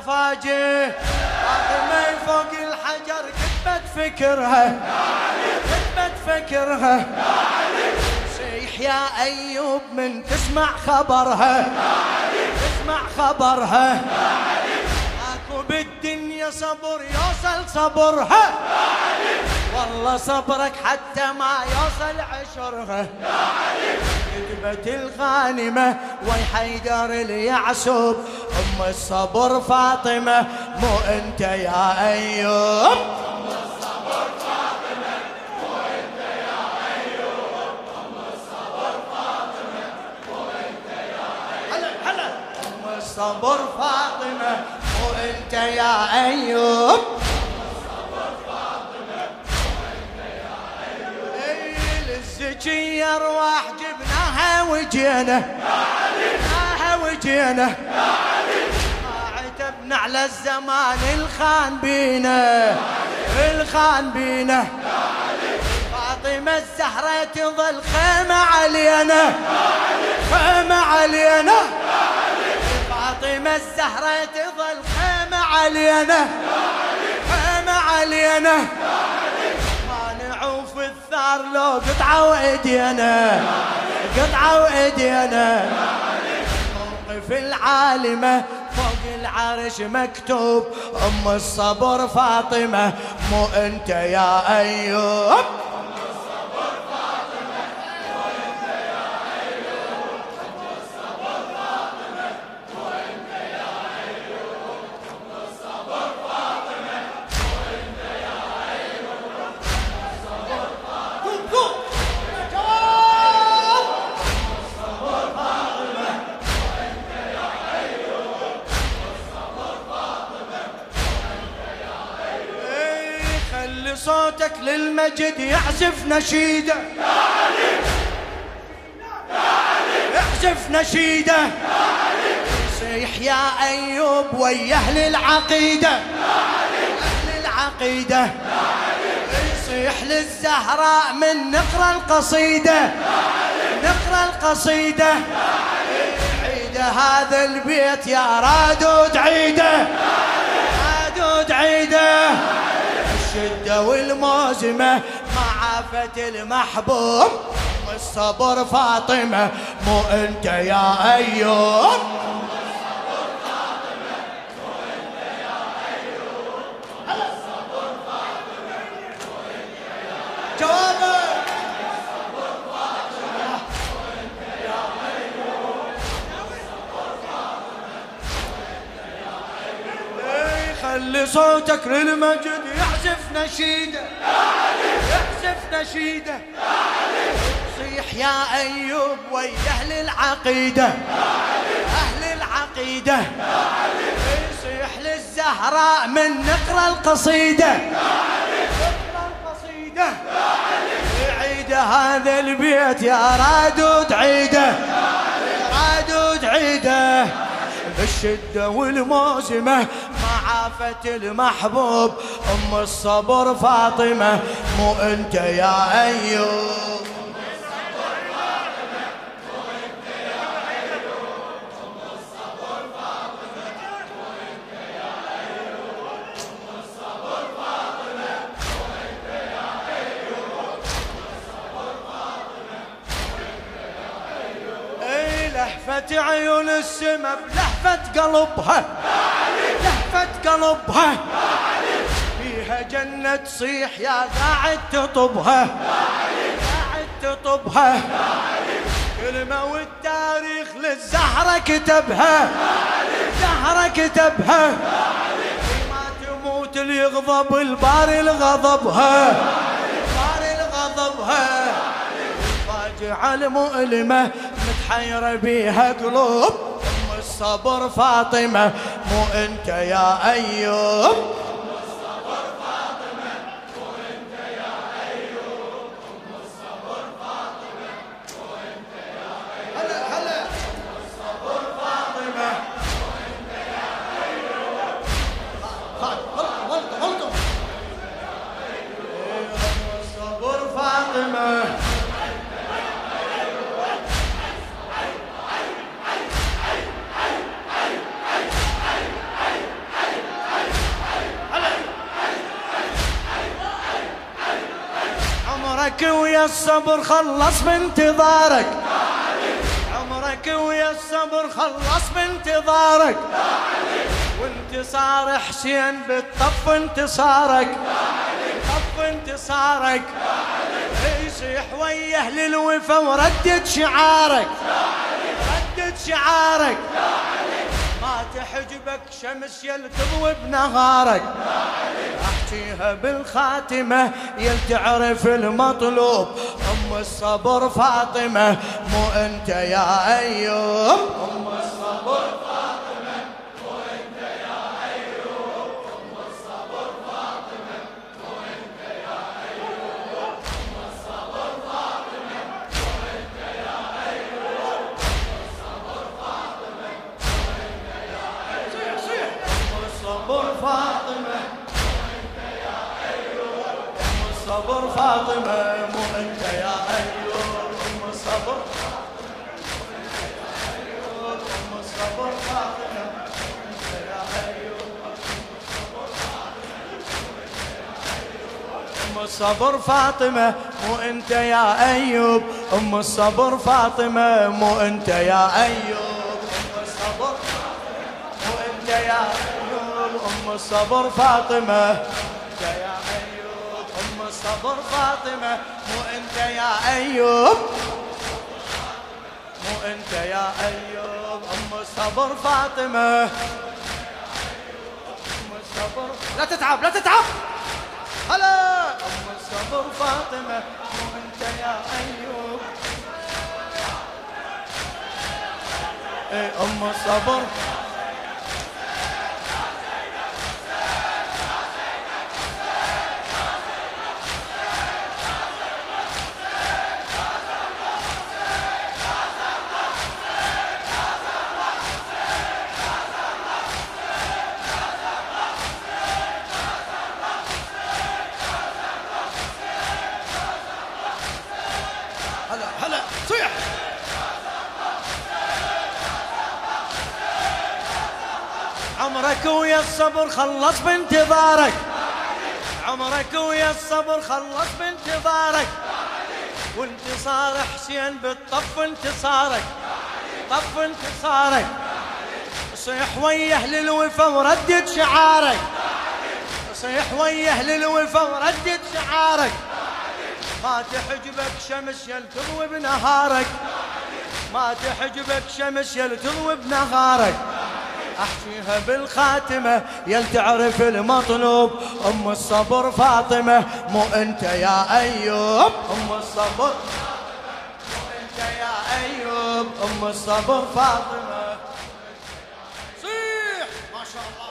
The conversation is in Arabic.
الضفاجه فاطمه فوق الحجر كتبت فكرها كتبت فكرها صيح يا أيوب من تسمع خبرها تسمع خبرها أكو بالدنيا صبر يوصل صبرها والله صبرك حتى ما يوصل عشرها كتبت الغانمة وي حيدر اليعسوب. أم الصبر فاطمة مو أنت يا أيوب. هلا هلا أم الصبر فاطمة مو أنت يا أيوب. ارواح وجينا. جبناها وجينا. ما عتبنا على الزمان الخان بينا. الخان بينا. فاطمة الزهرة تظل خيمة علينا. خيمة علينا. فاطمة الزهرة تظل خيمة علينا. خيمة علينا. مانعوا في الثار لو قطعة وايدينا قطعة وإيدينا. موقف العالمة فوق العرش مكتوب. أم الصبر فاطمة مو أنت يا أيوب. للمجد يعزف نشيده. يعزف نشيده. صيح يا أيوب ويا أهل العقيده أهل العقيده يصيح للزهراء من نقرأ القصيدة. نقرأ القصيدة. عيده هذا البيت يا رادود عيده. رادود عيده. الشده والموزمه مع عافه المحبوب الصبر فاطمه مو انت يا إيه، خلي صوتك للمجد يعزف نشيده يعزف نشيده صيح يا أيوب ويا أهل العقيدة. أهل العقيدة. يصيح للزهراء من نقرا القصيدة. عيد هذا البيت يا رادود عيده. رادود عيده. بالشدة والموسمة معافة المحبوب أم الصبر فاطمة مو أنت يا أيوب. أي لهفة عيون السما بلهفة قلبها. لهفة قلبها. فيها جنة تصيح يا قاعد تطبها قاعد تطبها كلمة والتاريخ للزهرة كتبها. زهرة كتبها. ما تموت اللي يغضب الباري لغضبها. باري لغضبها. فاجعة المؤلمة متحيرة بيها قلوب أم الصبر فاطمة. مو أنت يا أيوب. ويا الصبر خلص بانتظارك. عمرك ويا الصبر خلص بانتظارك. وانتصار حسين بالطف انتصارك. طف انتصارك. يصيح ويا أهل الوفا وردد شعارك. ردد شعارك. ما تحجبك شمس يل تضوي بنهارك أحكيها بالخاتمة يل تعرف المطلوب. أم الصبر فاطمة مو أنت يا أيوب. الصبر فاطمة. الصبر فاطمة مو أنت يا أيوب. ام الصبر ام الصبر فاطمة أنت يا أيوب. ام الصبر فاطمة مو أنت يا أيوب. ام الصبر فاطمة مو أنت يا أيوب. الصبر فاطمة. انت يا أيوب أم الصبر فاطمة. مو أنت يا أيوب. مو أنت يا أيوب أم الصبر فاطمة. أم الصبر لا تتعب لا تتعب. هلا. أم الصبر فاطمة. مو أنت يا أيوب. إيه أم الصبر هلا هلا صيح عمرك ويا الصبر خلص بانتظارك. عمرك ويا الصبر خلص بانتظارك. وانتصار حسين بالطف انتصارك. طف انتصارك. صيح ويا أهل الوفا وردد شعارك. صيح ويا أهل الوفا وردد شعارك. ما تحجبك شمس يل تضوي بنهارك. ما تحجبك شمس يل تضوي بنهارك. احشيها بالخاتمة يل تعرف المطلوب. أم الصبر فاطمة مو أنت يا أيوب. أم الصبر أم الصبر فاطمة. صيح! ما شاء الله.